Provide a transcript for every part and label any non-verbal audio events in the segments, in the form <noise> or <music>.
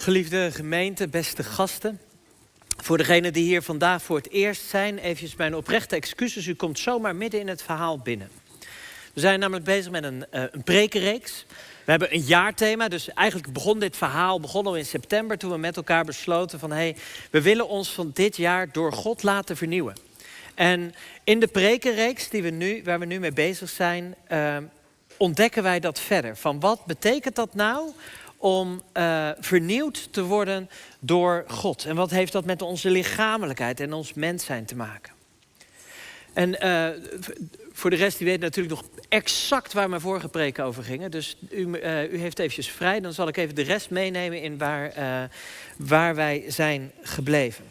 Geliefde gemeente, beste gasten. Voor degenen die hier vandaag voor het eerst zijn, even mijn oprechte excuses. U komt zomaar midden in het verhaal binnen. We zijn namelijk bezig met een, uh, een prekenreeks. We hebben een jaarthema, dus eigenlijk begon dit verhaal begon al in september toen we met elkaar besloten van hey, we willen ons van dit jaar door God laten vernieuwen. En in de prekenreeks die we nu, waar we nu mee bezig zijn, uh, ontdekken wij dat verder. Van wat betekent dat nou om uh, vernieuwd te worden door God. En wat heeft dat met onze lichamelijkheid en ons mens zijn te maken? En uh, voor de rest, die weet natuurlijk nog exact waar mijn vorige preken over gingen. Dus u, uh, u, heeft eventjes vrij. Dan zal ik even de rest meenemen in waar, waar wij zijn gebleven.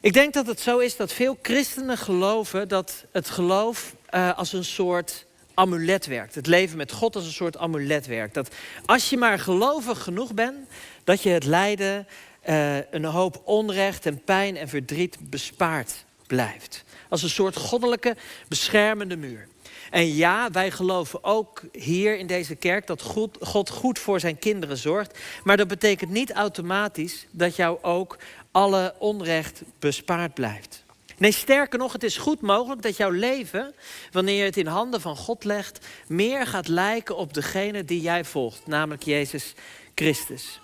Ik denk dat het zo is dat veel christenen geloven dat het geloof als een soort amulet werkt. Het leven met God als een soort amulet werkt. Dat als je maar gelovig genoeg bent, dat je het lijden, uh, een hoop onrecht en pijn en verdriet bespaard blijft. Als een soort goddelijke beschermende muur. En ja, wij geloven ook hier in deze kerk dat God goed voor zijn kinderen zorgt. Maar dat betekent niet automatisch dat jou ook alle onrecht bespaard blijft. Nee, sterker nog, het is goed mogelijk dat jouw leven, wanneer je het in handen van God legt, meer gaat lijken op degene die jij volgt, namelijk Jezus Christus.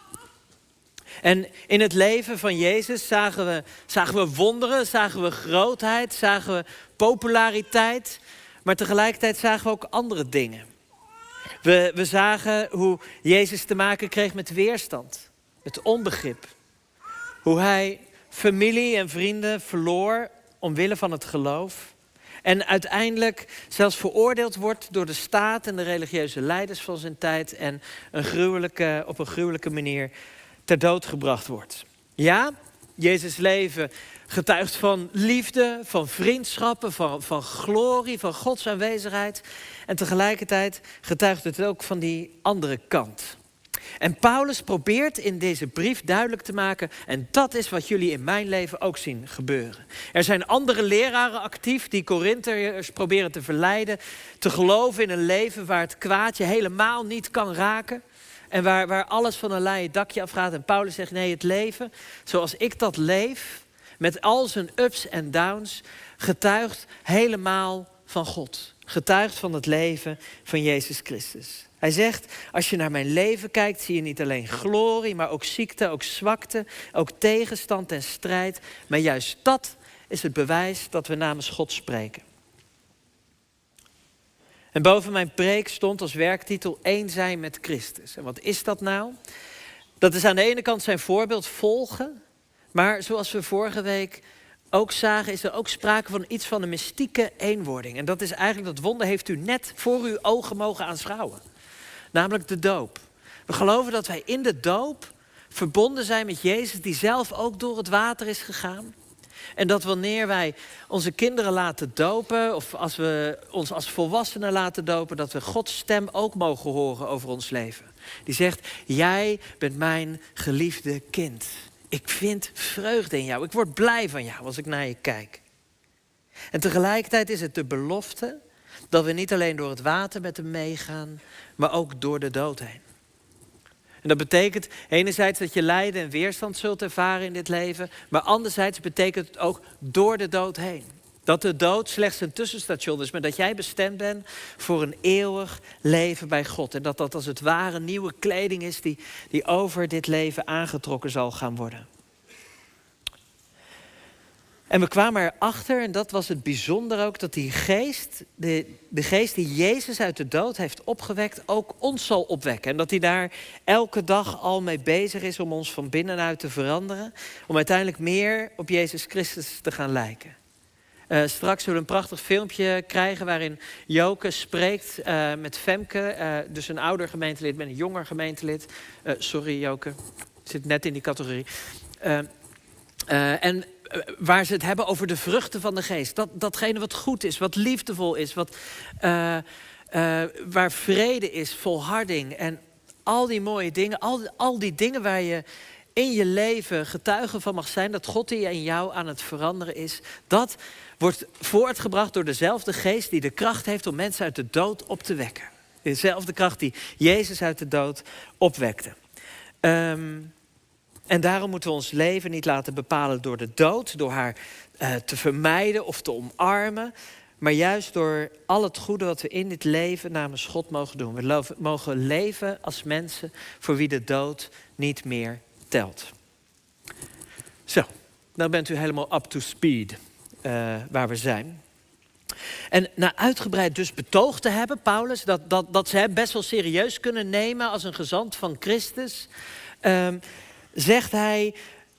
En in het leven van Jezus zagen we, zagen we wonderen, zagen we grootheid, zagen we populariteit, maar tegelijkertijd zagen we ook andere dingen. We, we zagen hoe Jezus te maken kreeg met weerstand, met onbegrip. Hoe hij familie en vrienden verloor omwille van het geloof. En uiteindelijk zelfs veroordeeld wordt door de staat en de religieuze leiders van zijn tijd. En een gruwelijke, op een gruwelijke manier ter dood gebracht wordt. Ja, Jezus' leven getuigt van liefde, van vriendschappen, van, van glorie, van Gods aanwezigheid. En tegelijkertijd getuigt het ook van die andere kant. En Paulus probeert in deze brief duidelijk te maken, en dat is wat jullie in mijn leven ook zien gebeuren. Er zijn andere leraren actief die Korinthiërs proberen te verleiden, te geloven in een leven waar het kwaadje helemaal niet kan raken. En waar, waar alles van een leien dakje afgaat. En Paulus zegt, nee, het leven zoals ik dat leef, met al zijn ups en downs, getuigt helemaal van God. Getuigt van het leven van Jezus Christus. Hij zegt, als je naar mijn leven kijkt, zie je niet alleen glorie, maar ook ziekte, ook zwakte, ook tegenstand en strijd. Maar juist dat is het bewijs dat we namens God spreken. En boven mijn preek stond als werktitel Eén zijn met Christus. En wat is dat nou? Dat is aan de ene kant zijn voorbeeld volgen. Maar zoals we vorige week ook zagen, is er ook sprake van iets van een mystieke eenwording. En dat is eigenlijk dat wonder heeft u net voor uw ogen mogen aanschouwen namelijk de doop. We geloven dat wij in de doop verbonden zijn met Jezus, die zelf ook door het water is gegaan. En dat wanneer wij onze kinderen laten dopen, of als we ons als volwassenen laten dopen, dat we Gods stem ook mogen horen over ons leven. Die zegt: Jij bent mijn geliefde kind. Ik vind vreugde in jou. Ik word blij van jou als ik naar je kijk. En tegelijkertijd is het de belofte dat we niet alleen door het water met hem meegaan, maar ook door de dood heen. En dat betekent enerzijds dat je lijden en weerstand zult ervaren in dit leven, maar anderzijds betekent het ook door de dood heen. Dat de dood slechts een tussenstation is, maar dat jij bestemd bent voor een eeuwig leven bij God. En dat dat als het ware nieuwe kleding is die, die over dit leven aangetrokken zal gaan worden. En we kwamen erachter, en dat was het bijzonder ook, dat die geest, de, de geest die Jezus uit de dood heeft opgewekt, ook ons zal opwekken. En dat hij daar elke dag al mee bezig is om ons van binnenuit te veranderen. Om uiteindelijk meer op Jezus Christus te gaan lijken. Uh, straks zullen we een prachtig filmpje krijgen waarin Joke spreekt uh, met Femke. Uh, dus een ouder gemeentelid met een jonger gemeentelid. sorry Joke, zit net in die categorie. en eh, waar ze het hebben over de vruchten van de geest. Dat, datgene wat goed is, wat liefdevol is, wat, uh, uh, waar vrede is, volharding en al die mooie dingen, al, al die dingen waar je in je leven getuige van mag zijn, dat God in jou aan het veranderen is, dat wordt voortgebracht door dezelfde geest die de kracht heeft om mensen uit de dood op te wekken. Dezelfde kracht die Jezus uit de dood opwekte. Um, En daarom moeten we ons leven niet laten bepalen door de dood, door haar uh, te vermijden of te omarmen, maar juist door al het goede wat we in dit leven namens God mogen doen. We mogen leven als mensen voor wie de dood niet meer telt. Zo, nou bent u helemaal up to speed uh, waar we zijn. En na uitgebreid dus betoog te hebben, Paulus, dat, dat, dat ze hem best wel serieus kunnen nemen als een gezant van Christus, um, zegt hij,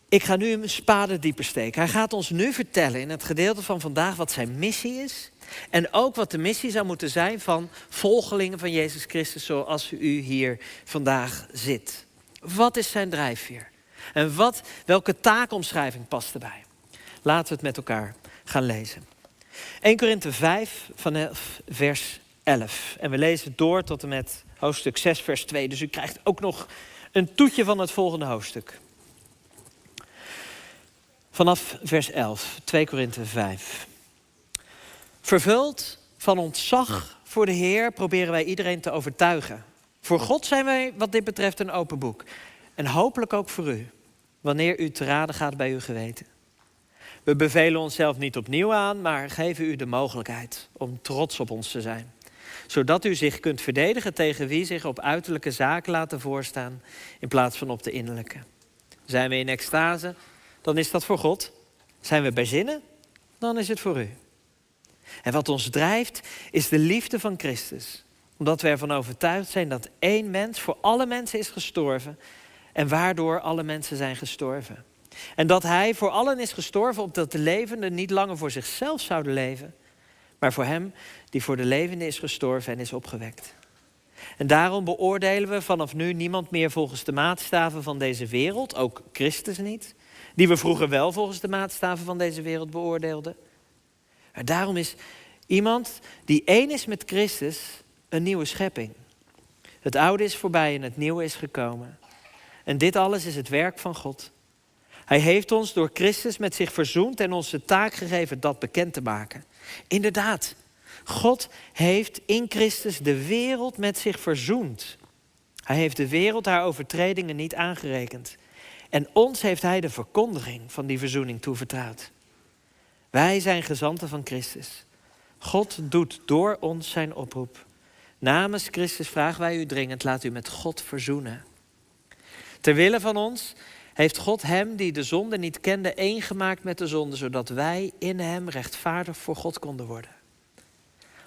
ik ga nu een spade dieper steken. Hij gaat ons nu vertellen in het gedeelte van vandaag wat zijn missie is. En ook wat de missie zou moeten zijn van volgelingen van Jezus Christus zoals u hier vandaag zit. Wat is zijn drijfveer? En wat, welke taakomschrijving past erbij? Laten we het met elkaar gaan lezen. 1 Korinthe 5 vanaf vers 11. En we lezen door tot en met hoofdstuk 6 vers 2. Dus u krijgt ook nog een toetje van het volgende hoofdstuk. Vanaf vers 11, 2 Korinthe 5. Vervuld van ontzag voor de Heer proberen wij iedereen te overtuigen. Voor God zijn wij wat dit betreft een open boek. En hopelijk ook voor u, wanneer u te raden gaat bij uw geweten. We bevelen onszelf niet opnieuw aan, maar geven u de mogelijkheid om trots op ons te zijn. Zodat u zich kunt verdedigen tegen wie zich op uiterlijke zaken laten voorstaan in plaats van op de innerlijke. Zijn we in extase, dan is dat voor God. Zijn we bij zinnen, dan is het voor u. En wat ons drijft, is de liefde van Christus. Omdat we ervan overtuigd zijn dat één mens voor alle mensen is gestorven en waardoor alle mensen zijn gestorven. En dat hij voor allen is gestorven, opdat de levenden niet langer voor zichzelf zouden leven, maar voor hem die voor de levenden is gestorven en is opgewekt. En daarom beoordelen we vanaf nu niemand meer volgens de maatstaven van deze wereld, ook Christus niet, die we vroeger wel volgens de maatstaven van deze wereld beoordeelden. Maar daarom is iemand die één is met Christus een nieuwe schepping. Het oude is voorbij en het nieuwe is gekomen. En dit alles is het werk van God. Hij heeft ons door Christus met zich verzoend en ons de taak gegeven dat bekend te maken. Inderdaad, God heeft in Christus de wereld met zich verzoend. Hij heeft de wereld haar overtredingen niet aangerekend. En ons heeft Hij de verkondiging van die verzoening toevertrouwd. Wij zijn gezanten van Christus. God doet door ons zijn oproep. Namens Christus vragen wij u dringend, laat u met God verzoenen. Ter wille van ons heeft God hem die de zonde niet kende één gemaakt met de zonde, zodat wij in hem rechtvaardig voor God konden worden.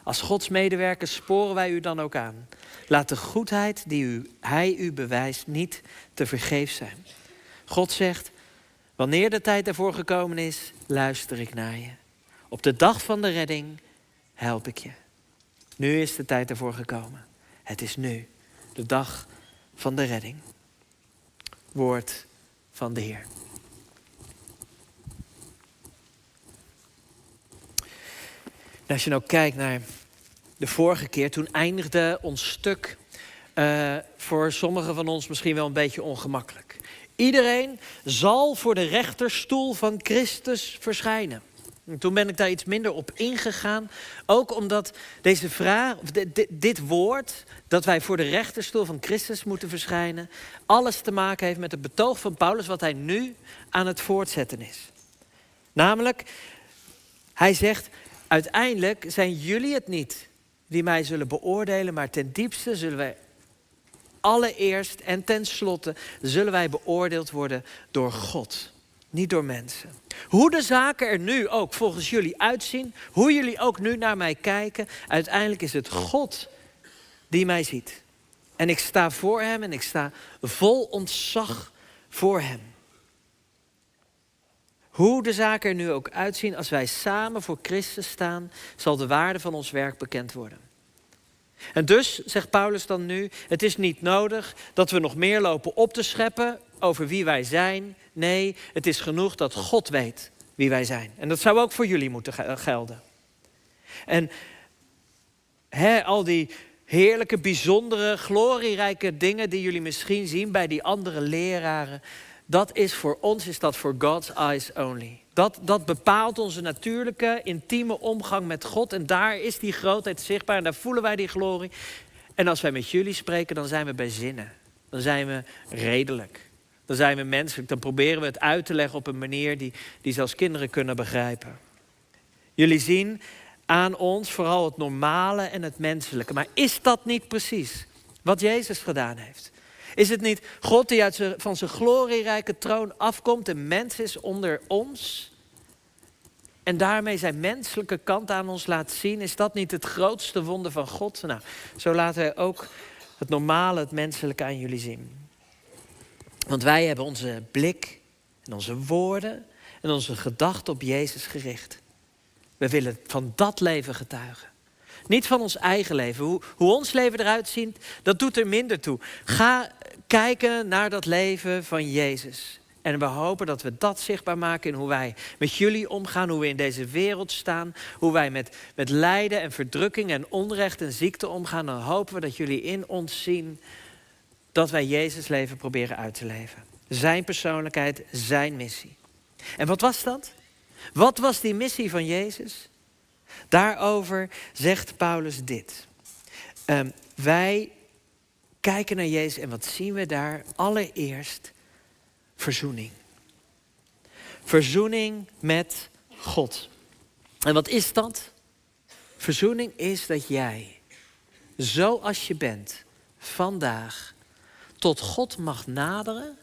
Als Gods medewerkers sporen wij u dan ook aan. Laat de goedheid die u, hij u bewijst niet te vergeefs zijn. God zegt, wanneer de tijd ervoor gekomen is, luister ik naar je. Op de dag van de redding help ik je. Nu is de tijd ervoor gekomen. Het is nu, de dag van de redding. Woord van de Heer. als je nou kijkt naar de vorige keer, toen eindigde ons stuk uh, voor sommigen van ons misschien wel een beetje ongemakkelijk. Iedereen zal voor de rechterstoel van Christus verschijnen. En toen ben ik daar iets minder op ingegaan. Ook omdat deze vraag, dit, dit woord, dat wij voor de rechterstoel van Christus moeten verschijnen, alles te maken heeft met het betoog van Paulus, wat hij nu aan het voortzetten is. Namelijk, hij zegt: uiteindelijk zijn jullie het niet die mij zullen beoordelen, maar ten diepste zullen wij allereerst en tenslotte zullen wij beoordeeld worden door God, niet door mensen. Hoe de zaken er nu ook volgens jullie uitzien, hoe jullie ook nu naar mij kijken, uiteindelijk is het God die mij ziet. En ik sta voor Hem en ik sta vol ontzag voor Hem. Hoe de zaken er nu ook uitzien, als wij samen voor Christus staan, zal de waarde van ons werk bekend worden. En dus, zegt Paulus dan nu, het is niet nodig dat we nog meer lopen op te scheppen over wie wij zijn. Nee, het is genoeg dat God weet wie wij zijn. En dat zou ook voor jullie moeten gelden. En al die heerlijke, bijzondere, glorierijke dingen die jullie misschien zien bij die andere leraren, dat is voor ons, is dat voor God's eyes only. Dat, dat bepaalt onze natuurlijke, intieme omgang met God. En daar is die grootheid zichtbaar en daar voelen wij die glorie. En als wij met jullie spreken, dan zijn we bij zinnen. Dan zijn we redelijk. Dan zijn we menselijk, dan proberen we het uit te leggen op een manier die, die zelfs kinderen kunnen begrijpen. Jullie zien aan ons vooral het normale en het menselijke. Maar is dat niet precies wat Jezus gedaan heeft? Is het niet God die uit van zijn glorierijke troon afkomt, een mens is onder ons? En daarmee zijn menselijke kant aan ons laat zien. Is dat niet het grootste wonder van God? Nou, zo laat hij ook het normale, het menselijke aan jullie zien. Want wij hebben onze blik en onze woorden en onze gedachten op Jezus gericht. We willen van dat leven getuigen. Niet van ons eigen leven. Hoe, hoe ons leven eruit ziet, dat doet er minder toe. Ga kijken naar dat leven van Jezus. En we hopen dat we dat zichtbaar maken in hoe wij met jullie omgaan, hoe we in deze wereld staan, hoe wij met, met lijden en verdrukking en onrecht en ziekte omgaan. Dan hopen we dat jullie in ons zien dat wij Jezus leven proberen uit te leven. Zijn persoonlijkheid, zijn missie. En wat was dat? Wat was die missie van Jezus? Daarover zegt Paulus dit. Um, wij kijken naar Jezus en wat zien we daar? Allereerst verzoening. Verzoening met God. En wat is dat? Verzoening is dat jij, zoals je bent, vandaag tot God mag naderen,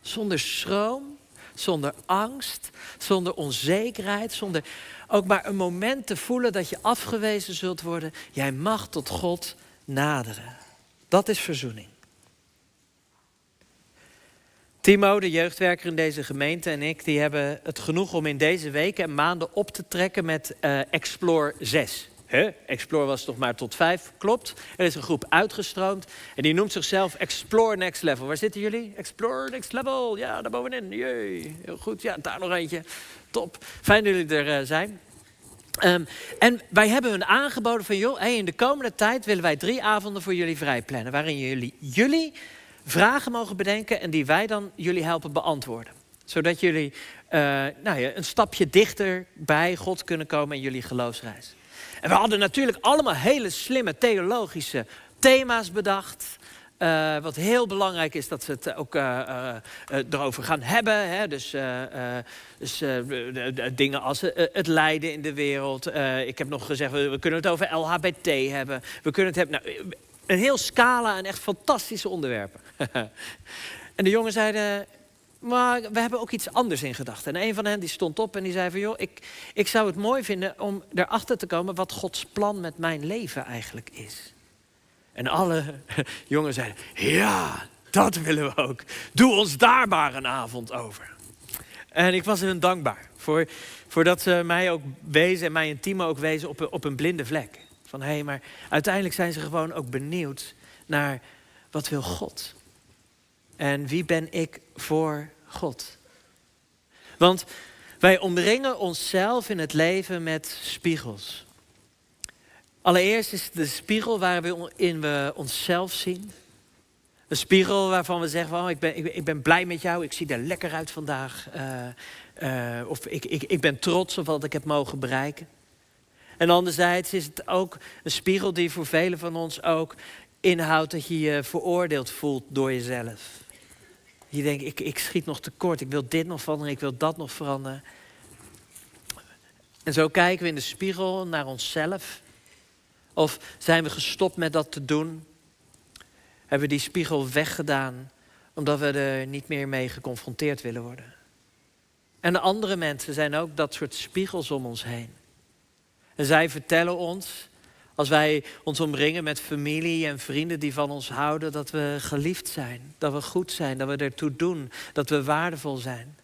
zonder schroom, zonder angst, zonder onzekerheid, zonder ook maar een moment te voelen dat je afgewezen zult worden. Jij mag tot God naderen. Dat is verzoening. Timo, de jeugdwerker in deze gemeente, en ik, die hebben het genoeg om in deze weken en maanden op te trekken met uh, Explore 6. Explore was toch maar tot vijf, klopt. Er is een groep uitgestroomd en die noemt zichzelf Explore Next Level. Waar zitten jullie? Explore Next Level, ja, daar bovenin. Jee, heel goed, ja, daar nog eentje. Top, fijn dat jullie er uh, zijn. Um, en wij hebben hun aangeboden van, joh, in de komende tijd willen wij drie avonden voor jullie vrij plannen. Waarin jullie, jullie vragen mogen bedenken en die wij dan jullie helpen beantwoorden. Zodat jullie uh, nou ja, een stapje dichter bij God kunnen komen in jullie geloofsreis. En we hadden natuurlijk allemaal hele slimme theologische thema's bedacht. Uh, wat heel belangrijk is dat ze het ook uh, erover gaan hebben. Hè? Dus, dus dingen als het lijden in de wereld. ik heb nog gezegd, we, we, kunnen het over LHBT hebben. We kunnen het hebben. Nou, een heel scala en echt fantastische onderwerpen. <laughs> en de jongen zeiden, maar we hebben ook iets anders in gedachten. En een van hen die stond op en die zei van... joh, ik, ik zou het mooi vinden om erachter te komen... wat Gods plan met mijn leven eigenlijk is. En alle <laughs> jongens zeiden... ja, dat willen we ook. Doe ons daar maar een avond over. En ik was hun dankbaar voor, voor dat ze mij ook wezen... en mij en Timo ook wezen op, op een blinde vlek. Van hé, hey, maar uiteindelijk zijn ze gewoon ook benieuwd naar... wat wil God? En wie ben ik voor God. Want wij omringen onszelf in het leven met spiegels. Allereerst is het de spiegel waarin we onszelf zien. Een spiegel waarvan we zeggen: oh, ik, ben, ik, ben blij met jou, ik zie er lekker uit vandaag. Uh, uh, of ik, ik, ik ben trots op wat ik heb mogen bereiken. En anderzijds is het ook een spiegel die voor velen van ons ook inhoudt dat je je veroordeeld voelt door jezelf. Je denkt, ik, ik schiet nog tekort, ik wil dit nog veranderen, ik wil dat nog veranderen. En zo kijken we in de spiegel naar onszelf. Of zijn we gestopt met dat te doen? Hebben we die spiegel weggedaan omdat we er niet meer mee geconfronteerd willen worden? En de andere mensen zijn ook dat soort spiegels om ons heen. En zij vertellen ons als wij ons omringen met familie en vrienden die van ons houden, dat we geliefd zijn, dat we goed zijn, dat we ertoe doen, dat we waardevol zijn.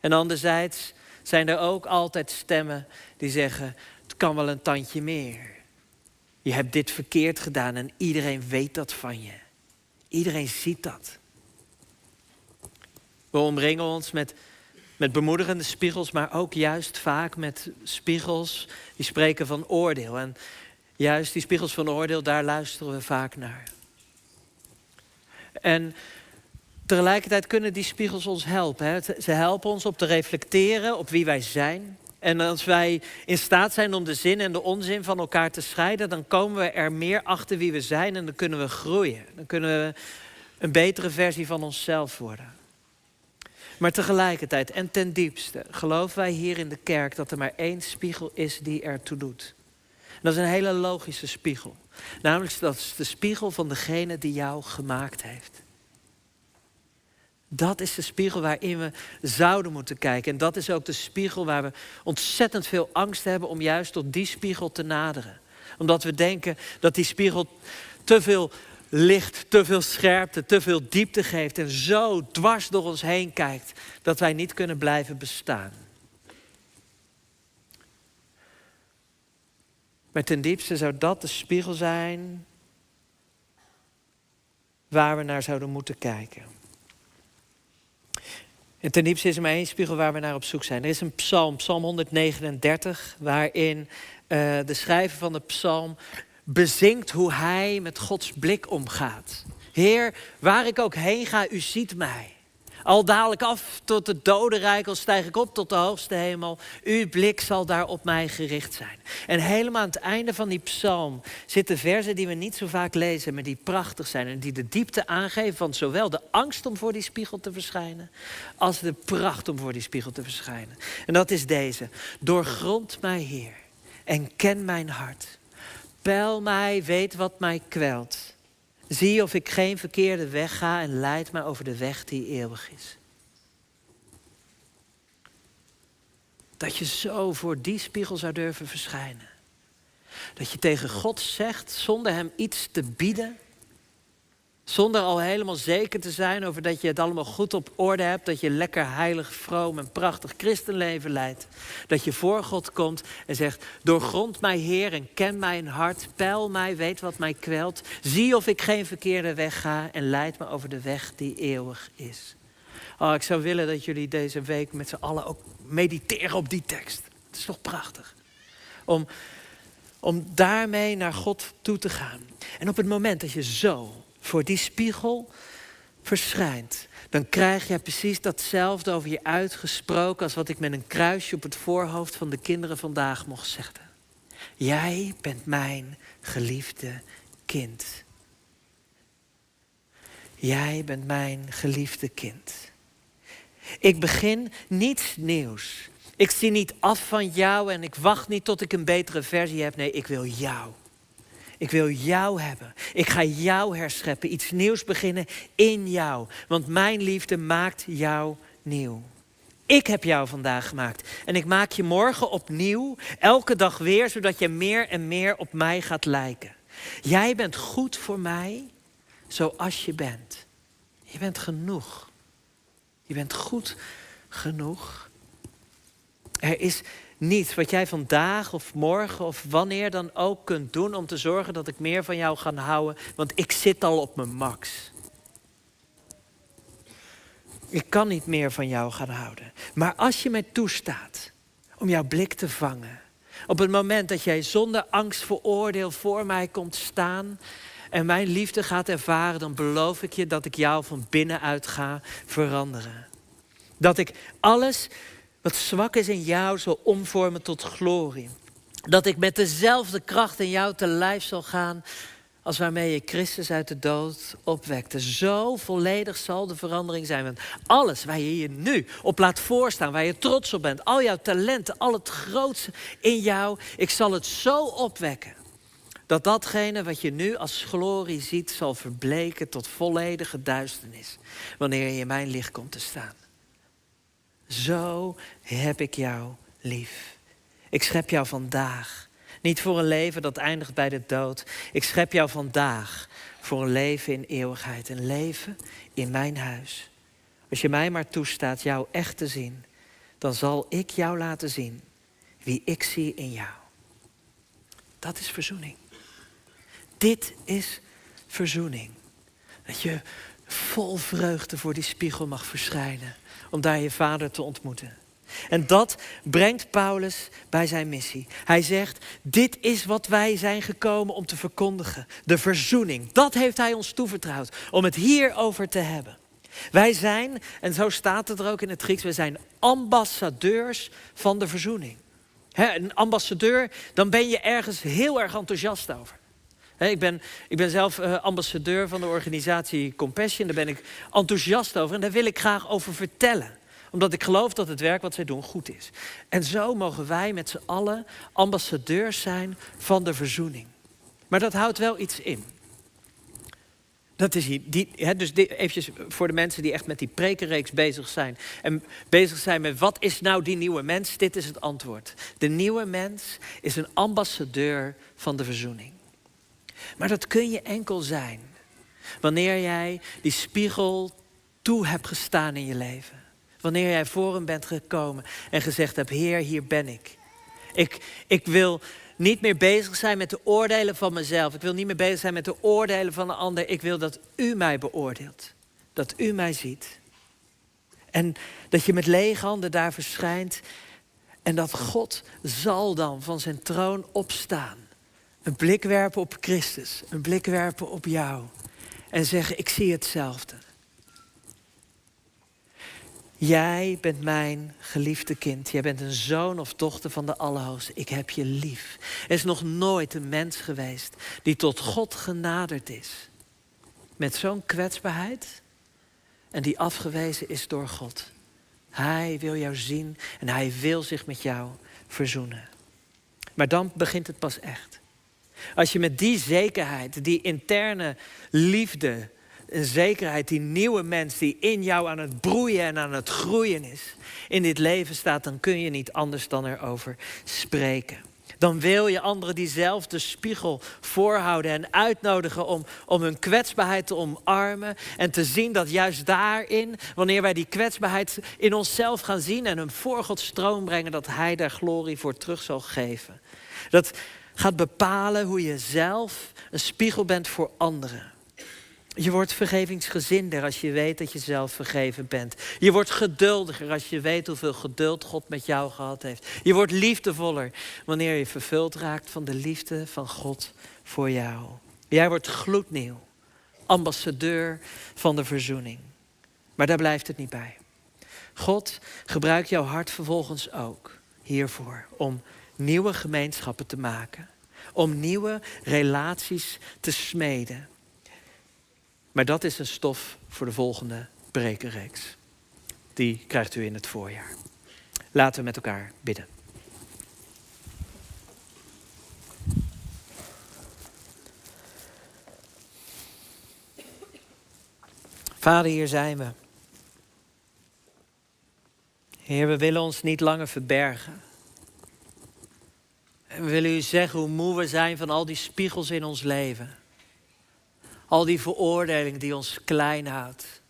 En anderzijds zijn er ook altijd stemmen die zeggen: het kan wel een tandje meer. Je hebt dit verkeerd gedaan en iedereen weet dat van je. Iedereen ziet dat. We omringen ons met met bemoedigende spiegels, maar ook juist vaak met spiegels die spreken van oordeel. En juist die spiegels van oordeel, daar luisteren we vaak naar. En tegelijkertijd kunnen die spiegels ons helpen. Hè? Ze helpen ons op te reflecteren op wie wij zijn. En als wij in staat zijn om de zin en de onzin van elkaar te scheiden, dan komen we er meer achter wie we zijn en dan kunnen we groeien. Dan kunnen we een betere versie van onszelf worden. Maar tegelijkertijd en ten diepste geloven wij hier in de kerk dat er maar één spiegel is die ertoe doet. dat is een hele logische spiegel. Namelijk dat is de spiegel van degene die jou gemaakt heeft. Dat is de spiegel waarin we zouden moeten kijken. En dat is ook de spiegel waar we ontzettend veel angst hebben om juist tot die spiegel te naderen. Omdat we denken dat die spiegel te veel licht, te veel scherpte, te veel diepte geeft en zo dwars door ons heen kijkt dat wij niet kunnen blijven bestaan. Maar ten diepste zou dat de spiegel zijn waar we naar zouden moeten kijken. En ten diepste is er maar één spiegel waar we naar op zoek zijn. Er is een psalm, psalm 139, waarin uh, de schrijver van de psalm bezingt hoe hij met Gods blik omgaat. Heer, waar ik ook heen ga, u ziet mij. Al dadelijk af tot het dodenrijk, al stijg ik op tot de hoogste hemel. Uw blik zal daar op mij gericht zijn. En helemaal aan het einde van die psalm zitten versen die we niet zo vaak lezen, maar die prachtig zijn. En die de diepte aangeven van zowel de angst om voor die spiegel te verschijnen, als de pracht om voor die spiegel te verschijnen. En dat is deze. Doorgrond mij, Heer, en ken mijn hart. Peil mij, weet wat mij kwelt. Zie of ik geen verkeerde weg ga en leid mij over de weg die eeuwig is. Dat je zo voor die spiegel zou durven verschijnen. Dat je tegen God zegt, zonder hem iets te bieden, zonder al helemaal zeker te zijn over dat je het allemaal goed op orde hebt. Dat je lekker heilig, vroom en prachtig christenleven leidt. Dat je voor God komt en zegt: Doorgrond mij, Heer, en ken mijn hart. Peil mij, weet wat mij kwelt. Zie of ik geen verkeerde weg ga en leid me over de weg die eeuwig is. Oh, ik zou willen dat jullie deze week met z'n allen ook mediteren op die tekst. Het is toch prachtig. Om, om daarmee naar God toe te gaan. En op het moment dat je zo voor die spiegel verschijnt, dan krijg je precies datzelfde over je uitgesproken als wat ik met een kruisje op het voorhoofd van de kinderen vandaag mocht zeggen. Jij bent mijn geliefde kind. Jij bent mijn geliefde kind. Ik begin niets nieuws. Ik zie niet af van jou en ik wacht niet tot ik een betere versie heb. Nee, ik wil jou. Ik wil jou hebben. Ik ga jou herscheppen. Iets nieuws beginnen in jou. Want mijn liefde maakt jou nieuw. Ik heb jou vandaag gemaakt. En ik maak je morgen opnieuw. Elke dag weer. Zodat je meer en meer op mij gaat lijken. Jij bent goed voor mij zoals je bent. Je bent genoeg. Je bent goed genoeg. Er is niets wat jij vandaag of morgen of wanneer dan ook kunt doen om te zorgen dat ik meer van jou ga houden, want ik zit al op mijn max. Ik kan niet meer van jou gaan houden. Maar als je mij toestaat om jouw blik te vangen, op het moment dat jij zonder angst voor oordeel voor mij komt staan en mijn liefde gaat ervaren, dan beloof ik je dat ik jou van binnenuit ga veranderen. Dat ik alles wat zwak is in jou zal omvormen tot glorie. Dat ik met dezelfde kracht in jou te lijf zal gaan als waarmee je Christus uit de dood opwekte. Zo volledig zal de verandering zijn. Want alles waar je je nu op laat voorstaan, waar je trots op bent, al jouw talenten, al het grootste in jou, ik zal het zo opwekken. Dat datgene wat je nu als glorie ziet, zal verbleken tot volledige duisternis. Wanneer je in mijn licht komt te staan. Zo heb ik jou lief. Ik schep jou vandaag. Niet voor een leven dat eindigt bij de dood. Ik schep jou vandaag voor een leven in eeuwigheid. Een leven in mijn huis. Als je mij maar toestaat jou echt te zien, dan zal ik jou laten zien wie ik zie in jou. Dat is verzoening. Dit is verzoening. Dat je vol vreugde voor die spiegel mag verschijnen om daar je vader te ontmoeten. En dat brengt Paulus bij zijn missie. Hij zegt, dit is wat wij zijn gekomen om te verkondigen. De verzoening. Dat heeft hij ons toevertrouwd. Om het hierover te hebben. Wij zijn, en zo staat het er ook in het Grieks, wij zijn ambassadeurs van de verzoening. een ambassadeur, dan ben je ergens heel erg enthousiast over. Ik, ben, ik ben zelf uh, ambassadeur van de organisatie Compassion. Daar ben ik enthousiast over en daar wil ik graag over vertellen omdat ik geloof dat het werk wat zij doen goed is. En zo mogen wij met z'n allen ambassadeurs zijn van de verzoening. Maar dat houdt wel iets in. Dat is hier, die, hè, dus dit, eventjes voor de mensen die echt met die prekenreeks bezig zijn. En bezig zijn met wat is nou die nieuwe mens? Dit is het antwoord. De nieuwe mens is een ambassadeur van de verzoening. Maar dat kun je enkel zijn wanneer jij die spiegel toe hebt gestaan in je leven. Wanneer jij voor hem bent gekomen en gezegd hebt, Heer, hier ben ik. Ik, ik wil niet meer bezig zijn met de oordelen van mezelf. Ik wil niet meer bezig zijn met de oordelen van de ander. Ik wil dat u mij beoordeelt. Dat u mij ziet. En dat je met lege handen daar verschijnt. En dat God zal dan van zijn troon opstaan. Een blik werpen op Christus. Een blik werpen op jou. En zeggen, ik zie hetzelfde. Jij bent mijn geliefde kind. Jij bent een zoon of dochter van de Allerhoogste. Ik heb je lief. Er is nog nooit een mens geweest die tot God genaderd is. Met zo'n kwetsbaarheid. En die afgewezen is door God. Hij wil jou zien en hij wil zich met jou verzoenen. Maar dan begint het pas echt. Als je met die zekerheid, die interne liefde, een zekerheid, die nieuwe mens die in jou aan het broeien en aan het groeien is, in dit leven staat, dan kun je niet anders dan erover spreken. Dan wil je anderen diezelfde spiegel voorhouden en uitnodigen om, om hun kwetsbaarheid te omarmen. En te zien dat juist daarin, wanneer wij die kwetsbaarheid in onszelf gaan zien en hem voor Gods stroom brengen, dat Hij daar glorie voor terug zal geven. Dat gaat bepalen hoe je zelf een spiegel bent voor anderen. Je wordt vergevingsgezinder als je weet dat je zelf vergeven bent. Je wordt geduldiger als je weet hoeveel geduld God met jou gehad heeft. Je wordt liefdevoller wanneer je vervuld raakt van de liefde van God voor jou. Jij wordt gloednieuw, ambassadeur van de verzoening. Maar daar blijft het niet bij. God gebruikt jouw hart vervolgens ook hiervoor om nieuwe gemeenschappen te maken, om nieuwe relaties te smeden. Maar dat is een stof voor de volgende prekenreeks. Die krijgt u in het voorjaar. Laten we met elkaar bidden. Vader, hier zijn we. Heer, we willen ons niet langer verbergen. En we willen u zeggen hoe moe we zijn van al die spiegels in ons leven. Al die veroordeling die ons klein houdt.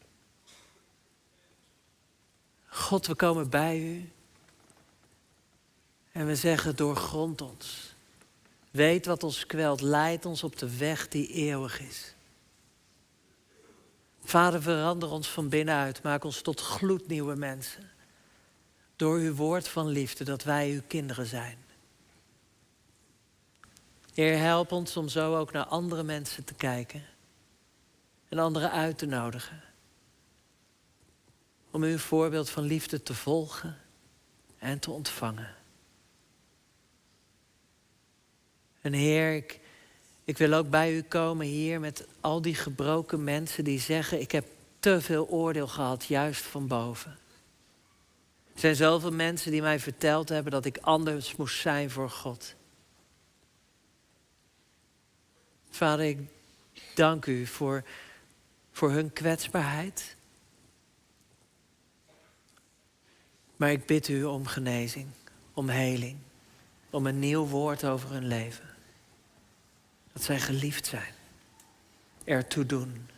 God, we komen bij u. En we zeggen, doorgrond ons. Weet wat ons kwelt. Leid ons op de weg die eeuwig is. Vader, verander ons van binnenuit. Maak ons tot gloednieuwe mensen. Door uw woord van liefde, dat wij uw kinderen zijn. Heer, help ons om zo ook naar andere mensen te kijken en anderen uit te nodigen. Om uw voorbeeld van liefde te volgen en te ontvangen. En Heer, ik, ik wil ook bij u komen hier met al die gebroken mensen die zeggen: Ik heb te veel oordeel gehad, juist van boven. Er zijn zoveel mensen die mij verteld hebben dat ik anders moest zijn voor God. Vader, ik dank u voor voor hun kwetsbaarheid. Maar ik bid u om genezing, om heling, om een nieuw woord over hun leven. Dat zij geliefd zijn, ertoe doen.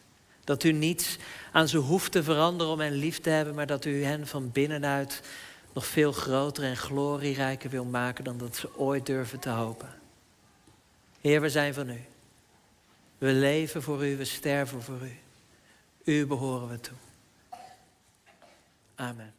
Dat u niets aan ze hoeft te veranderen om hen lief te hebben, maar dat u hen van binnenuit nog veel groter en glorierijker wil maken dan dat ze ooit durven te hopen. Heer, we zijn van u. We leven voor u, we sterven voor u. U behoren we toe. Amen.